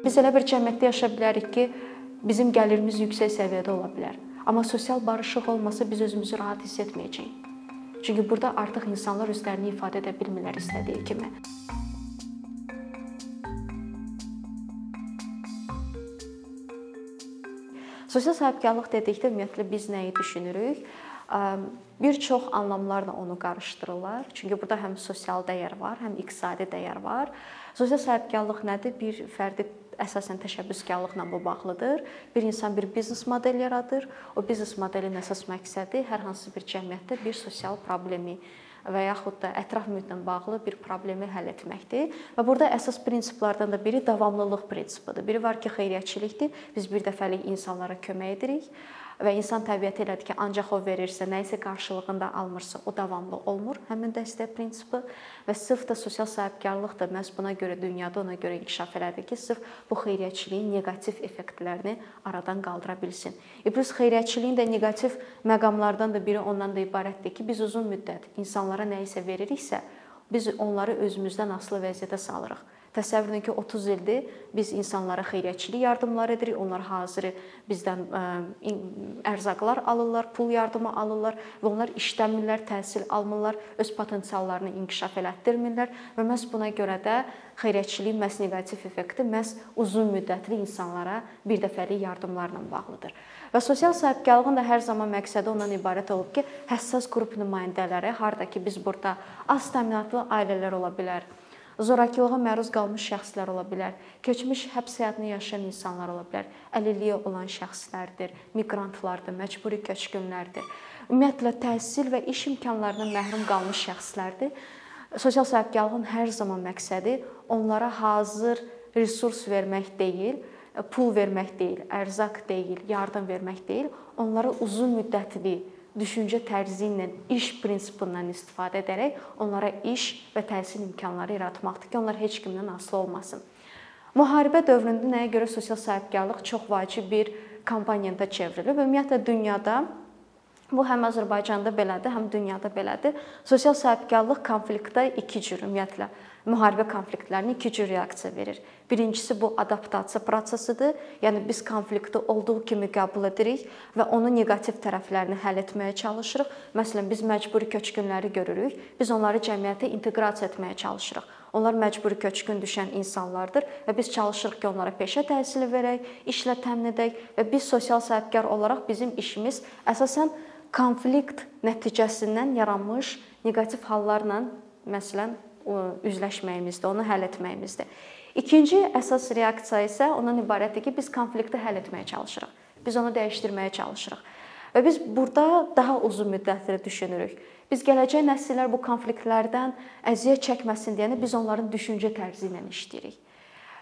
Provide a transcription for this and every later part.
Biz elə bir cəmiyyətdə yaşaya bilərik ki, bizim gəlirimiz yüksək səviyyədə ola bilər. Amma sosial barışıq olmasa biz özümüzü rahat hiss etməyəcəyik. Çünki burada artıq insanlar özlərini ifadə edə bilmirlər istədiyi kimi. Sosial sahibkarlıq dedikdə ümumiyyətlə biz nəyi düşünürük? Bir çox anlamlarla onu qarışdırırlar. Çünki burada həm sosial dəyər var, həm iqtisadi dəyər var. Sosial sahibkarlıq nədir? Bir fərdi əsasən təşəbbüskarlıqla bu bağlıdır. Bir insan bir biznes model yaradır. O biznes modelinin əsas məqsədi hər hansı bir cəmiyyətdə bir sosial problemi və yaxud da ətraf mühitlə bağlı bir problemi həll etməkdir. Və burada əsas prinsiplərdən də biri davamlılıq prinsipidir. Biri var ki, xeyriyyəçilikdir. Biz bir dəfəlik insanlara kömək edirik və insan təbiəti elədir ki, ancaq o verirsə, nə isə qarşılığında almırsa, o davamlı olmur. Həmin dəstək prinsipi və sırf da sosial sahibkarlıq da məhz buna görə dünyada ona görə inkişaf elədi ki, sırf bu xeyriyyəçiliyin neqativ effektlərini aradan qaldıra bilsin. E plus xeyriyyəçiliyin də neqativ məqamlardan da biri ondan da ibarətdir ki, biz uzun müddət insanlara nə isə veririksə, biz onları özümüzdən asılı vəziyyətə salırıq. Təsəvvür edin ki, 30 ildir biz insanlara xeyriyyəçilik yardımları edirik. Onlar hazırı bizdən ərzaqlar alırlar, pul yardımı alırlar və onlar işləmirlər, təhsil almırlar, öz potensiallarını inkişaf elətdirmirlər və məhz buna görə də xeyriyyəçiliyin məhz neqativ effekti məhz uzun müddətli insanlara bir dəfəlik yardımlarla bağlıdır. Və sosial sahibkarlığın da hər zaman məqsədi ondan ibarət olub ki, həssas qrup nümayəndələri, harda ki biz burada az təminatlı ailələr ola bilər, zorakılığa məruz qalmış şəxslər ola bilər, keçmiş həbs həyatını yaşayan insanlar ola bilər, əlilliyi olan şəxslərdir, miqrantlardır, məcburi köçkünlərdir. Ümumiyyətlə təhsil və iş imkanlarından məhrum qalmış şəxslərdir. Sosial sahibkarlığın hər zaman məqsədi onlara hazır resurs vermək deyil, pul vermək deyil, ərzaq deyil, yardım vermək deyil, onlara uzun müddətli düşüncə tərzi ilə, iş prinsipindən istifadə edərək onlara iş və təhsil imkanları yaratmaqdır ki, onlar heç kimdən asılı olmasın. Müharibə dövründə nəyə görə sosial sahibkarlıq çox vacib bir komponentə çevrilib? Ümumiyyətlə dünyada bu həm Azərbaycanda belədir, həm dünyada belədir. Sosial sahibkarlıq konfliktdə iki cür ümumiyyətlə müharibə konfliktlərinə iki cür reaksiya verir. Birincisi bu adaptasiya prosesidir. Yəni biz konflikti olduğu kimi qəbul edirik və onun neqativ tərəflərini həll etməyə çalışırıq. Məsələn, biz məcburi köçkünləri görürük. Biz onları cəmiyyətə inteqrasiya etməyə çalışırıq. Onlar məcburi köçkün düşən insanlardır və biz çalışırıq ki, onlara peşə təhsili verək, işlə təmin edək və biz sosial sahibkar olaraq bizim işimiz əsasən konflikt nəticəsindən yaranmış neqativ hallarla məsələn üzləşməyimizdir, onu həll etməyimizdir. İkinci əsas reaksiya isə ondan ibarətdir ki, biz konflikti həll etməyə çalışırıq. Biz onu dəyişdirməyə çalışırıq. Və biz burada daha uzun müddətli düşünürük. Biz gələcək nəsillər bu konfliktlərdən əziyyət çəkməsin deyəni biz onların düşüncə tərzi ilə işləyirik.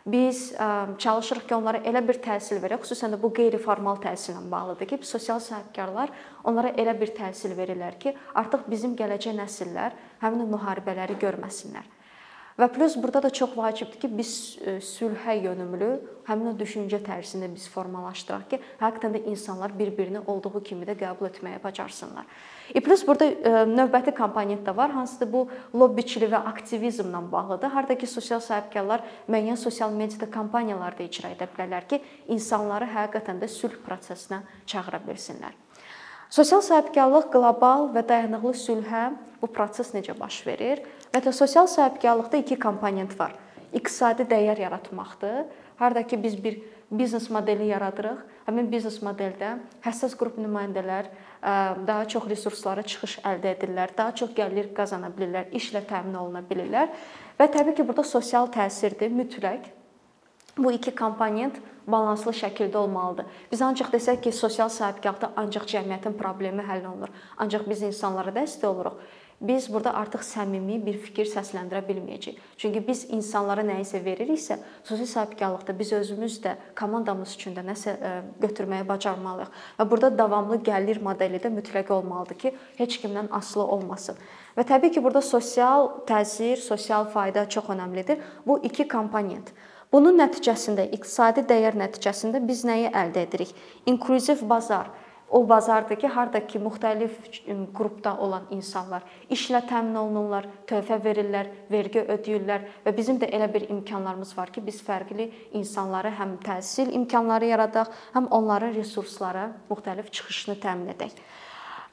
Biz çalışırıq ki, onlara elə bir təhsil verək, xüsusən də bu qeyri-formal təhsillə bağlıdır ki, sosial sahibkarlar onlara elə bir təhsil verirlər ki, artıq bizim gələcək nəsillər həmin müharibələri görməsinlər. Və plus burada da çox vacibdir ki, biz e, sülhə yönümlü həmin o düşüncə tərzini biz formalaşdıraq ki, həqiqətən də insanlar bir-birini olduğu kimi də qəbul etməyə bacarsınlar. E plus burada e, növbəti komponent də var, hansıdır bu lobbiçilik və aktivizmlə bağlıdır. Harda ki, sosial sahibkarlar müəyyən sosial mediada kampaniyalar da icra edə bilərlər ki, insanları həqiqətən də sülh prosesinə çağıra bilsinlər. Sosial sahibkarlıq qlobal və dayanıqlı sülhə bu proses necə baş verir? Və də sosial sahibkarlıqda iki komponent var. İqtisadi dəyər yaratmaqdır. Harda ki biz bir biznes modeli yaradırıq. Həmin biznes modeldə həssas qrup nümayəndələr daha çox resurslara çıxış əldə edirlər, daha çox gəlir qazana bilirlər, işlə təmin oluna bilirlər. Və təbii ki, burada sosial təsirdir mütləq. Bu iki komponent balanslı şəkildə olmalıdır. Biz ancaq desək ki, sosial sahibkarlıqda ancaq cəmiyyətin problemi həll olunur, ancaq biz insanlara dəstək oluruq. Biz burada artıq səmimi bir fikir səsləndirə bilməyəcəyik. Çünki biz insanlara nə isə veririksə, sosial sahibkarlıqda biz özümüz də komandamız üçün də nəsə e, götürməyə bacarmalıyıq. Və burada davamlı gəlir modeli də mütləq olmalıdır ki, heç kimdən asılı olmasın. Və təbii ki, burada sosial təsir, sosial fayda çox əhəmilidir. Bu iki komponent. Bunun nəticəsində iqtisadi dəyər nəticəsində biz nəyi əldə edirik? İnklüziv bazar o bazardır ki, harda ki müxtəlif qrupda olan insanlar işlə təmin olunurlar, töhfə verirlər, vergi ödəyirlər və bizim də elə bir imkanlarımız var ki, biz fərqli insanlara həm təhsil imkanları yaradaq, həm onların resurslara müxtəlif çıxışını təmin edək.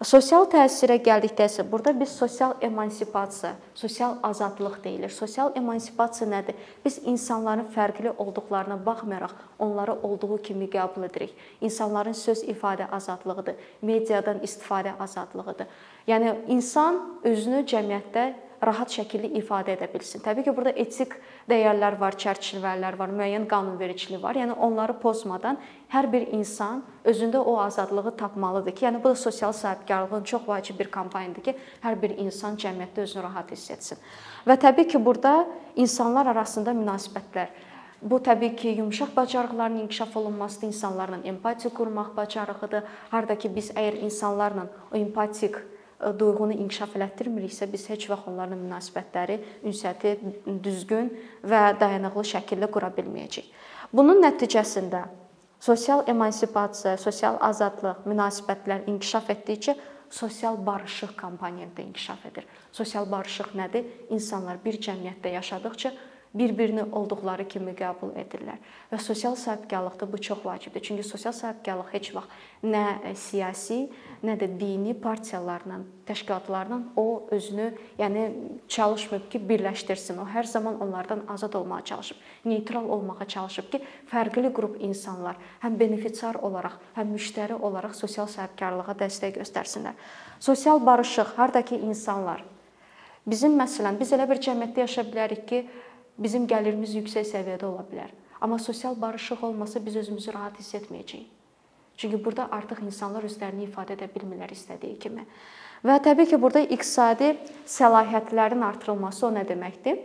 Sosial təsirə gəldikdə isə burada biz sosial emansipasiya, sosial azadlıq deyilir. Sosial emansipasiya nədir? Biz insanların fərqli olduqlarına baxmayaraq onları olduğu kimi qəbul edirik. İnsanların söz ifadə azadlığıdır, mediadan istifadə azadlığıdır. Yəni insan özünü cəmiyyətdə rahat şəkildə ifadə edə bilsin. Təbii ki, burada etik dəyərlər var, çərçivələr var, müəyyən qanunvericilik var. Yəni onları pozmadan hər bir insan özündə o azadlığı tapmalıdır ki, yəni bu da sosial sahibkarlığın çox vacib bir kampaniyadır ki, hər bir insan cəmiyyətdə özünü rahat hiss etsin. Və təbii ki, burada insanlar arasında münasibətlər Bu təbii ki, yumşaq bacarıqların inkişaf olunması, insanlarla empatiya qurmaq bacarığıdır. Harda ki biz əgər insanlarla o empatik duyğunu inkişaf elətdirmiriksə, biz heç vaxt onlarla münasibətləri, ünsiyyəti düzgün və dayanıqlı şəkildə qura bilməyəcəyik. Bunun nəticəsində sosial emansipasiya, sosial azadlıq, münasibətlər inkişaf etdikcə sosial barışıq komponenti inkişaf edir. Sosial barışıq nədir? İnsanlar bir cəmiyyətdə yaşadıkca bir-birini olduqları kimi qəbul edirlər. Və sosial sahibkarlıqda bu çox vacibdir. Çünki sosial sahibkarlıq heç vaxt nə e, siyasi, nə də dini partiyalarla, təşkilatlarla o özünü, yəni çalışmayıb ki, birləşdirsin. O hər zaman onlardan azad olmağa çalışıb, neytral olmağa çalışıb ki, fərqli qrup insanlar həm benefisiar olaraq, həm müştəri olaraq sosial sahibkarlığa dəstək göstərsinlər. Sosial barışıq hardakı insanlar Bizim məsələn, biz elə bir cəmiyyətdə yaşaya bilərik ki, bizim gəlirimiz yüksək səviyyədə ola bilər. Amma sosial barışıq olmasa biz özümüzü rahat hiss etməyəcəyik. Çünki burada artıq insanlar özlərini ifadə edə bilmirlər istədiyi kimi. Və təbii ki, burada iqtisadi səlahiyyətlərin artırılması o nə deməkdir?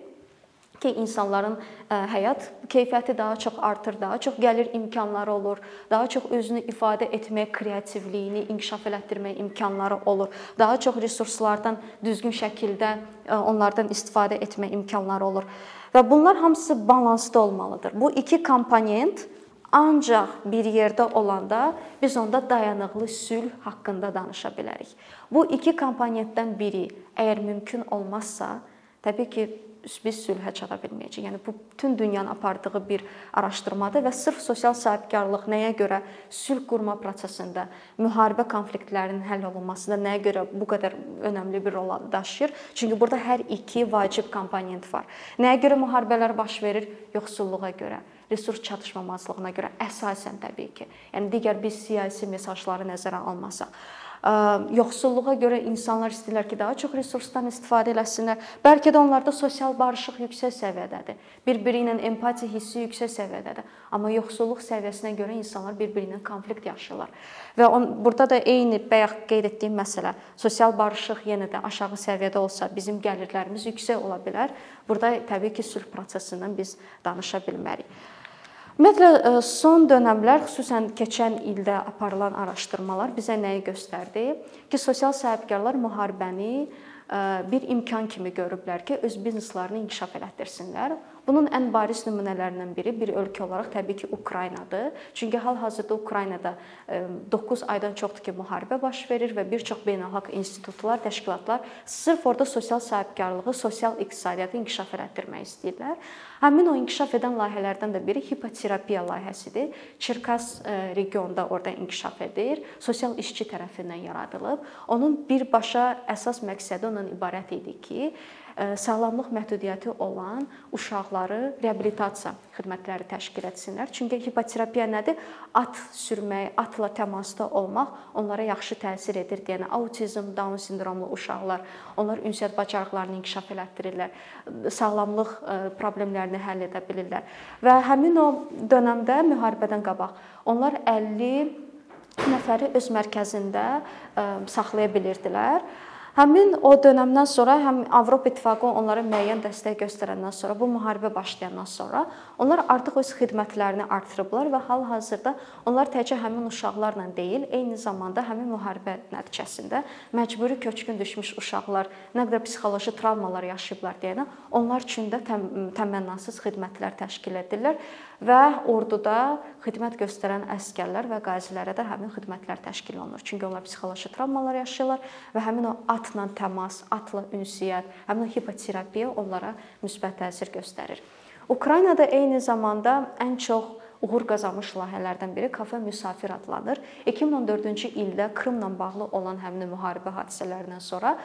ki, insanların e, həyat keyfiyyəti daha çox artır, daha çox gəlir imkanları olur, daha çox özünü ifadə etmək, kreativliyini inkişaf elətdirmək imkanları olur. Daha çox resurslardan düzgün şəkildə e, onlardan istifadə etmək imkanları olur. Və bunlar hamısı balansda olmalıdır. Bu iki komponent ancaq bir yerdə olanda biz onda dayanıqlı sülh haqqında danışa bilərik. Bu iki komponentdən biri əgər mümkün olmazsa, təbii ki, biz sülhə çata bilməyəcəyik. Yəni bu bütün dünyanın apardığı bir araşdırmadır və sırf sosial sahibkarlıq nəyə görə sülh qurma prosesində, müharibə konfliktlərinin həll olunmasında nəyə görə bu qədər önəmli bir rol daşıyır? Çünki burada hər iki vacib komponent var. Nəyə görə müharibələr baş verir? Yoxsulluğa görə resurs çatışmamazlığına görə əsasən təbii ki. Yəni digər biz siyasi mesajları nəzərə almasaq yoxsulluğa görə insanlar istəyirlər ki, daha çox resursdan istifadə eləsinlər. Bəlkə də onlarda sosial barışıq yüksək səviyyədədir. Bir-biri ilə empatiya hissi yüksək səviyyədədir. Amma yoxsulluq səviyyəsinə görə insanlar bir-biri ilə konflikt yaşayırlar. Və on, burada da eyni bayaq qeyd etdiyim məsələ, sosial barışıq yenə də aşağı səviyyədə olsa, bizim gəlirlərimiz yüksək ola bilər. Burada təbii ki, sülh prosesindən biz danışa bilmərik. Ümumiyyətlə e, son dövrlər, xüsusən keçən ildə aparılan araşdırmalar bizə nəyi göstərdi? Ki, sosial sahibkarlar müharibəni e, bir imkan kimi görüblər ki, öz bizneslərini inkişaf elətdirsinlər. Bunun ən bariz nümunələrindən biri bir ölkə olaraq təbii ki, Ukraynadır. Çünki hal-hazırda Ukraynada 9 aydan çoxdur ki, müharibə baş verir və bir çox beynəlxalq institutlar, təşkilatlar sırf orada sosial sahibkarlığı, sosial iqtisadiyyatı inkişaf elətdirmək istəyirlər. Həmin o inkişaf edən layihələrdən də biri hipoterapiya layihəsidir. Çerkas regionunda orada inkişaf edir. Sosial işçi tərəfindən yaradılıb. Onun birbaşa əsas məqsədi ondan ibarət idi ki, sağlamlıq məhdudiyyəti olan uşaqları reabilitasiya xidmətləri təşkil etsinlər. Çünki hipoterapiya nədir? At sürmək, atla təmasda olmaq onlara yaxşı təsir edir deyən autizm, Down sindromlu uşaqlar, onlar ünsiyyət bacarıqlarını inkişaf elətdirirlər, sağlamlıq problemlərini həll edə bilirlər. Və həmin o dövrdə müharibədən qabaq onlar 50 nəfəri öz mərkəzində saxlaya bilirdilər Həmin o dövrdən sonra həm Avropa İttifaqı onlara müəyyən dəstək göstərəndən sonra, bu müharibə başlayandan sonra onlar artıq öz xidmətlərini artırıblar və hal-hazırda onlar təkcə həmin uşaqlarla deyil, eyni zamanda həmin müharibə nəticəsində məcburi köçkün düşmüş uşaqlar nə qədər psixoloji travmalar yaşayıblar deyənə onlar üçün də təm təmənnasız xidmətlər təşkil edirlər və orduda xidmət göstərən əsgərlər və qazilərə də həmin xidmətlər təşkil olunur. Çünki onlar psixoloji travmalar yaşayırlar və həmin o atla təmas, atla ünsiyyət, həmin o hipoterapiya onlara müsbət təsir göstərir. Ukraynada eyni zamanda ən çox uğur qazanmış layihələrdən biri Kafe Müsafir adlanır. 2014-cü ildə Krımla bağlı olan həmin müharibə hadisələrindən sonra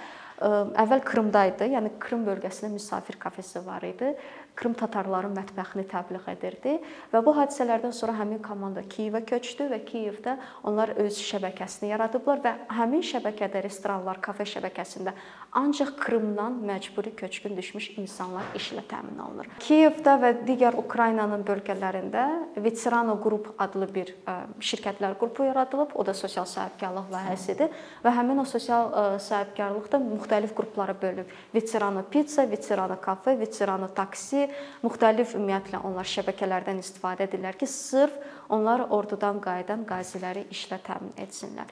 əvvəl Krımda idi, yəni Krım bölgəsində müsafir kafesi var idi Krım tatarların mətbəxini təbliğ edirdi və bu hadisələrdən sonra həmin komanda Kiyevə köçdü və Kiyevdə onlar öz şəbəkəsini yaradıblar və həmin şəbəkədə restoranlar, kafe şəbəkəsində ancaq Krımdan məcburi köçkün düşmüş insanlar işlə təmin olunur. Kiyevdə və digər Ukraynanın bölgələrində Veterano Group adlı bir şirkətlər qrupu yaradılıb. O da sosial sahibkarlıq layihəsidir və həmin o sosial sahibkarlıqda müxtəlif qruplara bölünüb. Veterano Pizza, Veterano Kafe, Veterano Taksi müxtəlif ümumiyyətlə onlar şəbəkələrdən istifadə edirlər ki, sırf onlar ordudan qayıdan qaziləri işlə təmin etsinlər.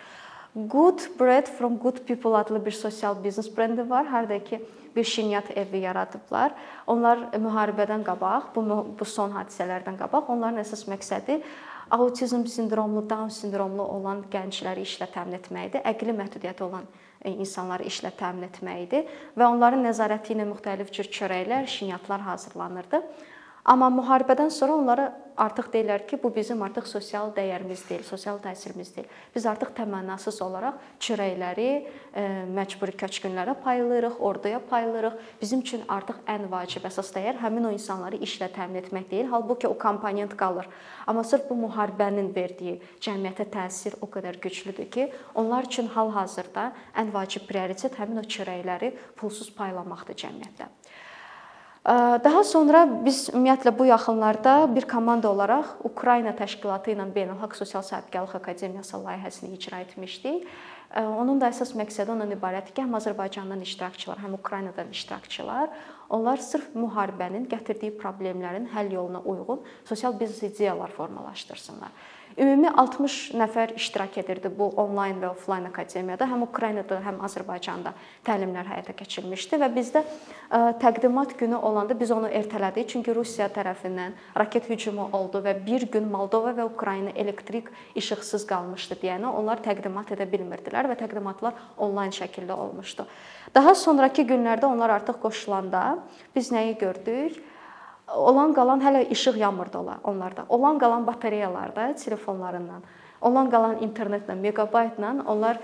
Good Bread from Good People adlı bir sosial biznes brendi var. Harda ki bir şinyat evi yaradıblar. Onlar müharibədən qabaq, bu bu son hadisələrdən qabaq onların əsas məqsədi autizm sindromlu, Down sindromlu olan gəncləri işlə təmin etməkdir. Əqli məhdudiyyəti olan insanları işlə təmin etmək idi və onların nəzarəti ilə müxtəlif cür çörəklər, şinyatlar hazırlanırdı. Amma müharibədən sonra onlara artıq deyirlər ki, bu bizim artıq sosial dəyərimiz deyil, sosial təsirimiz deyil. Biz artıq təmənnasız olaraq çörəkləri e, məcburi köçkünlərə paylayırıq, orduya paylayırıq. Bizim üçün artıq ən vacib əsas dəyər həmin o insanları işlə təmin etmək deyil. Halbuki o komponent qalır. Amma sırf bu müharibənin verdiyi cəmiyyətə təsir o qədər güclüdür ki, onlar üçün hal-hazırda ən vacib prioritet həmin o çörəkləri pulsuz paylamaqdır cəmiyyətdə. Daha sonra biz ümumiyyətlə bu yaxınlarda bir komanda olaraq Ukrayna təşkilatı ilə Beynəlxalq Sosial Sahibkarlıq Akademiyası layihəsini icra etmişdik. Onun da əsas məqsədi ondan ibarətdir ki, həm Azərbaycandan iştirakçılar, həm Ukraynadan iştirakçılar onlar sırf müharibənin gətirdiyi problemlərin həll yoluna uyğun sosial biznes ideyalar formalaşdırsınlar. Ümumi 60 nəfər iştirak edirdi bu onlayn və oflayn akademiyada. Həm Ukraynada, həm Azərbaycanda təlimlər həyata keçirilmişdi və bizdə təqdimat günü olanda biz onu ertələdik. Çünki Rusiya tərəfindən raket hücumu oldu və bir gün Moldova və Ukrayna elektrik işıqsız qalmışdı deyənə onlar təqdimat edə bilmirdilər və təqdimatlar onlayn şəkildə olmuşdu. Daha sonrakı günlərdə onlar artıq qoşulanda biz nəyi gördük? Olan qalan hələ işıq yanmırdı onlarda. Olan qalan batareyalarda telefonlarından, olan qalan internetlə, megabaytla onlar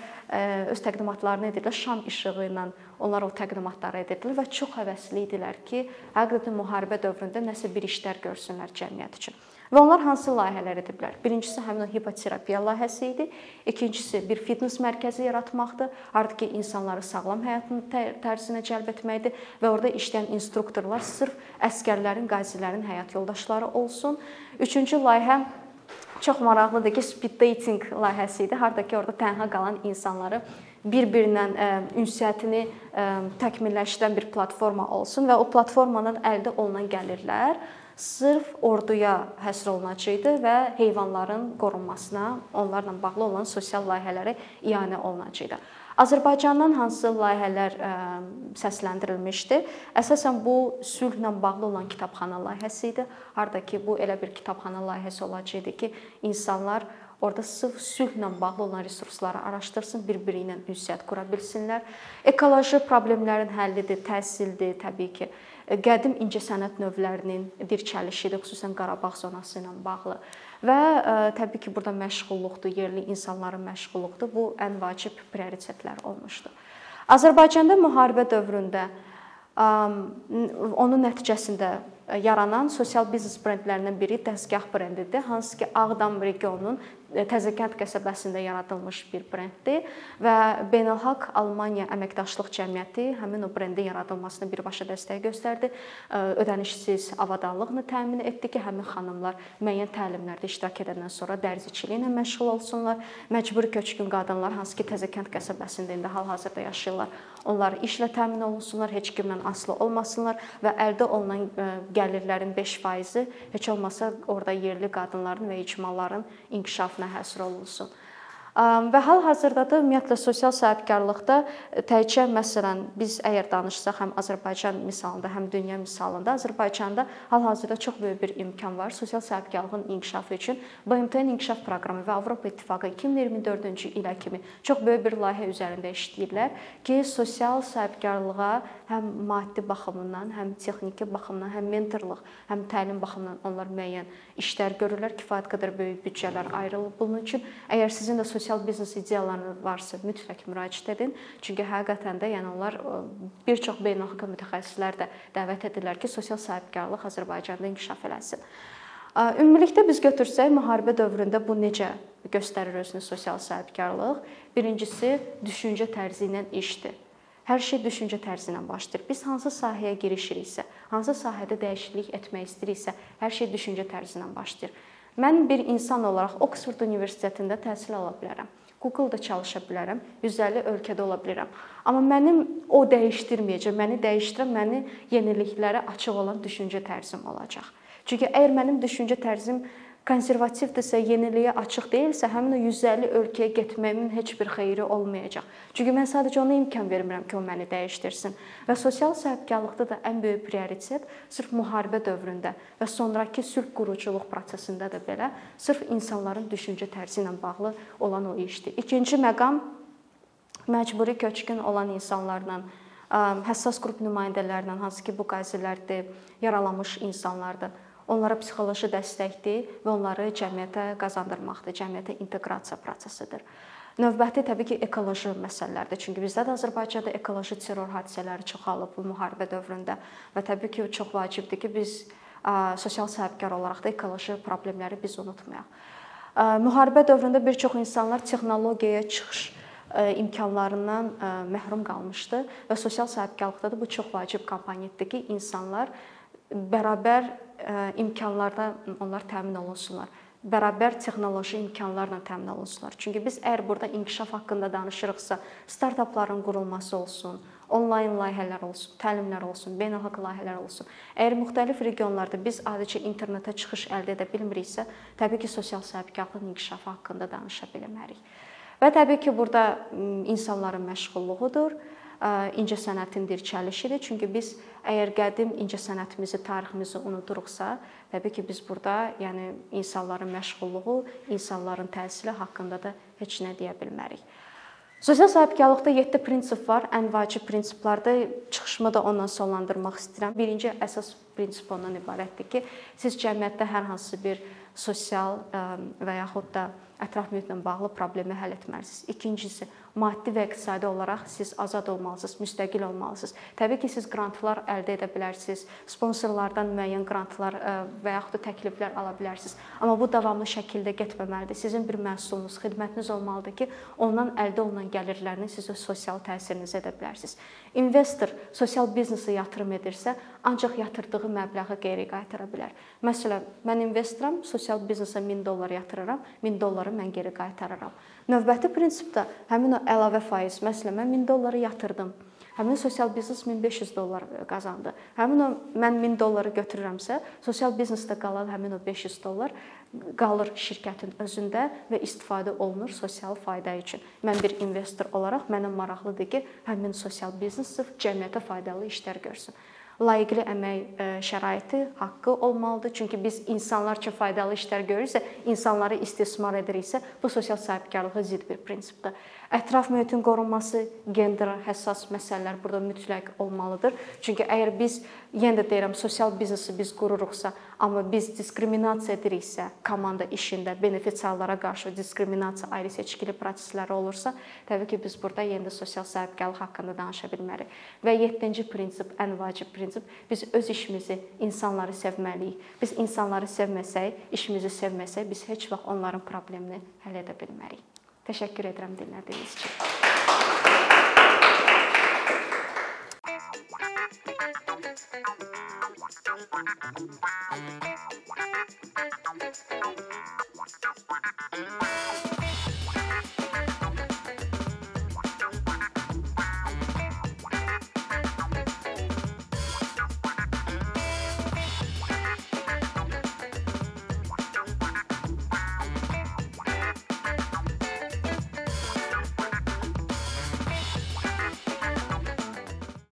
öz təqdimatlarını edirdilər. Şam işığı ilə onlar o təqdimatları edirdilər və çox həvəsli idilər ki, həqiqətən müharibə dövründə nəsə bir işlər görsünlər cəmiyyət üçün. Və onlar hansı layihələr ediblər? Birincisi həmin o hipoterapiya layihəsi idi. İkincisi bir fitness mərkəzi yaratmaqdır. Artıq ki insanları sağlam həyatın tərzinə cəlb etməkdir və orada işləyən instruktorlar sırf əskərlərin, qazilərin həyat yoldaşları olsun. Üçüncü layihə çox maraqlıdır ki, speed dating layihəsi idi. Harda ki orada tənha qalan insanları bir-birinə ünsiyyətini təkmilləşdirən bir platforma olsun və o platformadan əldə olunan gəlirlər sırf orduya həsr olunacaqdı və heyvanların qorunmasına, onlarla bağlı olan sosial layihələrə ianə olunacaqdı. Azərbaycandan hansı layihələr ə, səsləndirilmişdi? Əsasən bu sülhlə bağlı olan kitabxana layihəsi idi. Harda ki bu elə bir kitabxana layihəsi olacaqdı ki, insanlar Orda sırf sülhlə bağlı olan resursları araşdırsın, bir-biri ilə ünsiyyət qura bilsinlər. Ekoloji problemlərin həllidir, təhsildir, təbii ki qədim incəsənət növlərinin dirçəlişidir, xüsusən Qarabağ zonası ilə bağlı. Və ə, təbii ki, burada məşğulluqdur, yerli insanların məşğulluqdur. Bu ən vacib prioritetlər olmuşdu. Azərbaycanda müharibə dövründə ə, onun nəticəsində yaranan sosial biznes brendlərindən biri dəzgah brendidir, hansı ki Ağdam regionunun Təzəkənd qəsəbəsində yaradılmış bir brenddir və Beynəlxalq Almaniya Əməkdaşlıq Cəmiyyəti həmin o brendin yaradılmasına birbaşa dəstək göstərdi. Ödənişsiz avadanlıqla təmin etdi ki, həmin xanımlar müəyyən təlimlərdə iştirak edəndən sonra dərziçiliklə məşğul olsunlar. Məcburi köçkün qadınlar hansı ki, Təzəkənd qəsəbəsində indi hal-hazırda yaşayırlar, onlar işlə təmin olunsunlar, heç kimdən asılı olmasınlar və əldə olunan gəlirlərin 5%-i heç olmasa orada yerli qadınların və icmaların inkişafına həsr olunsun. Və hal-hazırda da ümumiyyətlə sosial sahibkarlıqda təkcə məsələn biz əgər danışsaq həm Azərbaycan misalında, həm dünya misalında Azərbaycanda hal-hazırda çox böyük bir imkan var sosial sahibkarlığın inkişafı üçün. BMT-nin inkişaf proqramı və Avropa İttifaqı 2024-cü ilə kimi çox böyük bir layihə üzərində işləyirlər ki, sosial sahibkarlığa həm maddi baxımından, həm texniki baxımdan, həm mentorluq, həm təlim baxımından onlar müəyyən işlər görürlər. Kifayət qədər böyük büdcələr ayrılıb bunun üçün. Əgər sizin də sosial biznes ideyalarınız varsa, mütləq müraciət edin. Çünki həqiqətən də yəni onlar bir çox beynəlxalq mütəxəssislər də dəvət edirlər ki, sosial sahibkarlıq Azərbaycanda inkişaf eləsin. Ümumilikdə biz götürsək, müharibə dövründə bu necə göstərir özünü sosial sahibkarlıq? Birincisi, düşüncə tərzi ilə işdir. Hər şey düşüncə tərzi ilə başlayır. Biz hansı sahəyə girişiriksə, hansı sahədə dəyişiklik etmək istəyiriksə, hər şey düşüncə tərzi ilə başlayır. Mən bir insan olaraq Oksford Universitetində təhsil ala bilərəm. Google-da çalışa bilərəm, 150 ölkədə ola bilərəm. Amma mənim o dəyişdirməyəcək, məni dəyişdirən məni yeniliklərə açıq olan düşüncə tərzim olacaq. Çünki əgər mənim düşüncə tərzim konservativdirsə, yeniliyə açıq deyilsə, həmin o 150 ölkəyə getməyimin heç bir xeyri olmayacaq. Çünki mən sadəcə ona imkan vermirəm ki, o məni dəyişdirsin. Və sosial sahibkarlıqda da ən böyük prioritet sırf müharibə dövründə və sonrakı sülh quruculuq prosesində də belə sırf insanların düşüncə tərzi ilə bağlı olan o işdir. İkinci məqam məcburi köçkün olan insanlarla həssas qrup nümayəndələrlə, hansı ki, bu qazilərdir, yaralanmış insanlardır onlara psixoloji dəstəkdir və onları cəmiyyətə qazandırmaqdır, cəmiyyətə inteqrasiya prosesidir. Növbəti təbii ki, ekoloji məsələlərdir. Çünki bizdə də Azərbaycanda ekoloji terror hadisələri çoxalıb bu müharibə dövründə və təbii ki, çox vacibdir ki, biz sosial sahibkar olaraq da ekoloji problemləri biz unutmayaq. Müharibə dövründə bir çox insanlar texnologiyaya çıxış imkanlarından məhrum qalmışdı və sosial sahibkarlıqda da bu çox vacib komponentdir ki, insanlar bərabər imkanlarda onlar təmin olunsunlar. Bərabər texnoloji imkanlarla təmin olunsunlar. Çünki biz əgər burada inkişaf haqqında danışırıqsa, startapların qurulması olsun, onlayn layihələr olsun, təlimlər olsun, beynəlxalq layihələr olsun. Əgər müxtəlif regionlarda biz adicə internetə çıxış əldə edə bilmiriksə, təbii ki, sosial sahibkarlığın inkişafı haqqında danışa bilmərik. Və təbii ki, burada insanların məşğulluğudur incəsənətin dirçəlişidir. Çünki biz əgər qədim incəsənətimizi, tariximizi unuduruqsa, təbii ki, biz burada, yəni insanların məşğulluğu, insanların təhsili haqqında da heç nə deyə bilmərik. Sosial sahibkarlıqda 7 prinsip var. Ən vacib prinsiplərdə çıxışımı da ondan sonlandırmaq istəyirəm. Birinci əsas prinsip ondan ibarətdir ki, siz cəmiyyətdə hər hansı bir sosial və yaxud da ətraf mühitlə bağlı problemi həll etməlisiniz. İkincisi, maddi və iqtisadi olaraq siz azad olmalısınız, müstəqil olmalısınız. Təbii ki, siz qrantlar əldə edə bilərsiniz, sponsorlardan müəyyən qrantlar e, və yaxud da təkliflər ala bilərsiniz. Amma bu davamlı şəkildə getməməlidir. Sizin bir məhsulunuz, xidmətiniz olmalıdır ki, ondan əldə olunan gəlirlərlə sizə sosial təsirinizi edə bilərsiniz. İnvestor sosial biznesə yatırım edirsə, ancaq yatırdığı məbləği geri qaytara bilər. Məsələn, mən investoram, sosial biznesə 1000 dollar yatırıram, 1000 dolları mən geri qaytararam. Növbəti prinsipdə həmin o əlavə faiz, məsələn, mən 1000 dolları yatırdım. Həmin sosial biznes 1500 dollar qazandı. Həmin o mən 1000 dolları götürürəmsə, sosial biznesdə qalan həmin o 500 dollar qalır şirkətin özündə və istifadə olunur sosial fayda üçün. Mən bir investor olaraq mənə maraqlıdır ki, həmin sosial biznes cəmiyyətə faydalı işlər görsün layiqli əmək şəraiti, haqqı olmalıdır. Çünki biz insanlar üçün faydalı işlər görürsə, insanları istismar ediriksə, bu sosial sahibkarlığa zidd bir prinsipdir. Ətraf mühitin qorunması, gender həssas məsələlər burada mütləq olmalıdır. Çünki əgər biz yenə də deyirəm, sosial biznesi biz qururuqsa, amma biz diskriminasiya ediriksə, komanda işində benefisiarlara qarşı diskriminasiya, ayrı seçkili prosesləri olursa, təbii ki, biz burada yenə də sosial sahibkarlıq haqqında danışa bilmərik. Və 7-ci prinsip ən vacib prinsip biz öz işimizi, insanları sevməliyik. Biz insanları sevməsək, işimizi sevməsək, biz heç vaxt onların problemini həll edə bilmərik. Təşəkkür edirəm dinlədiyiniz üçün.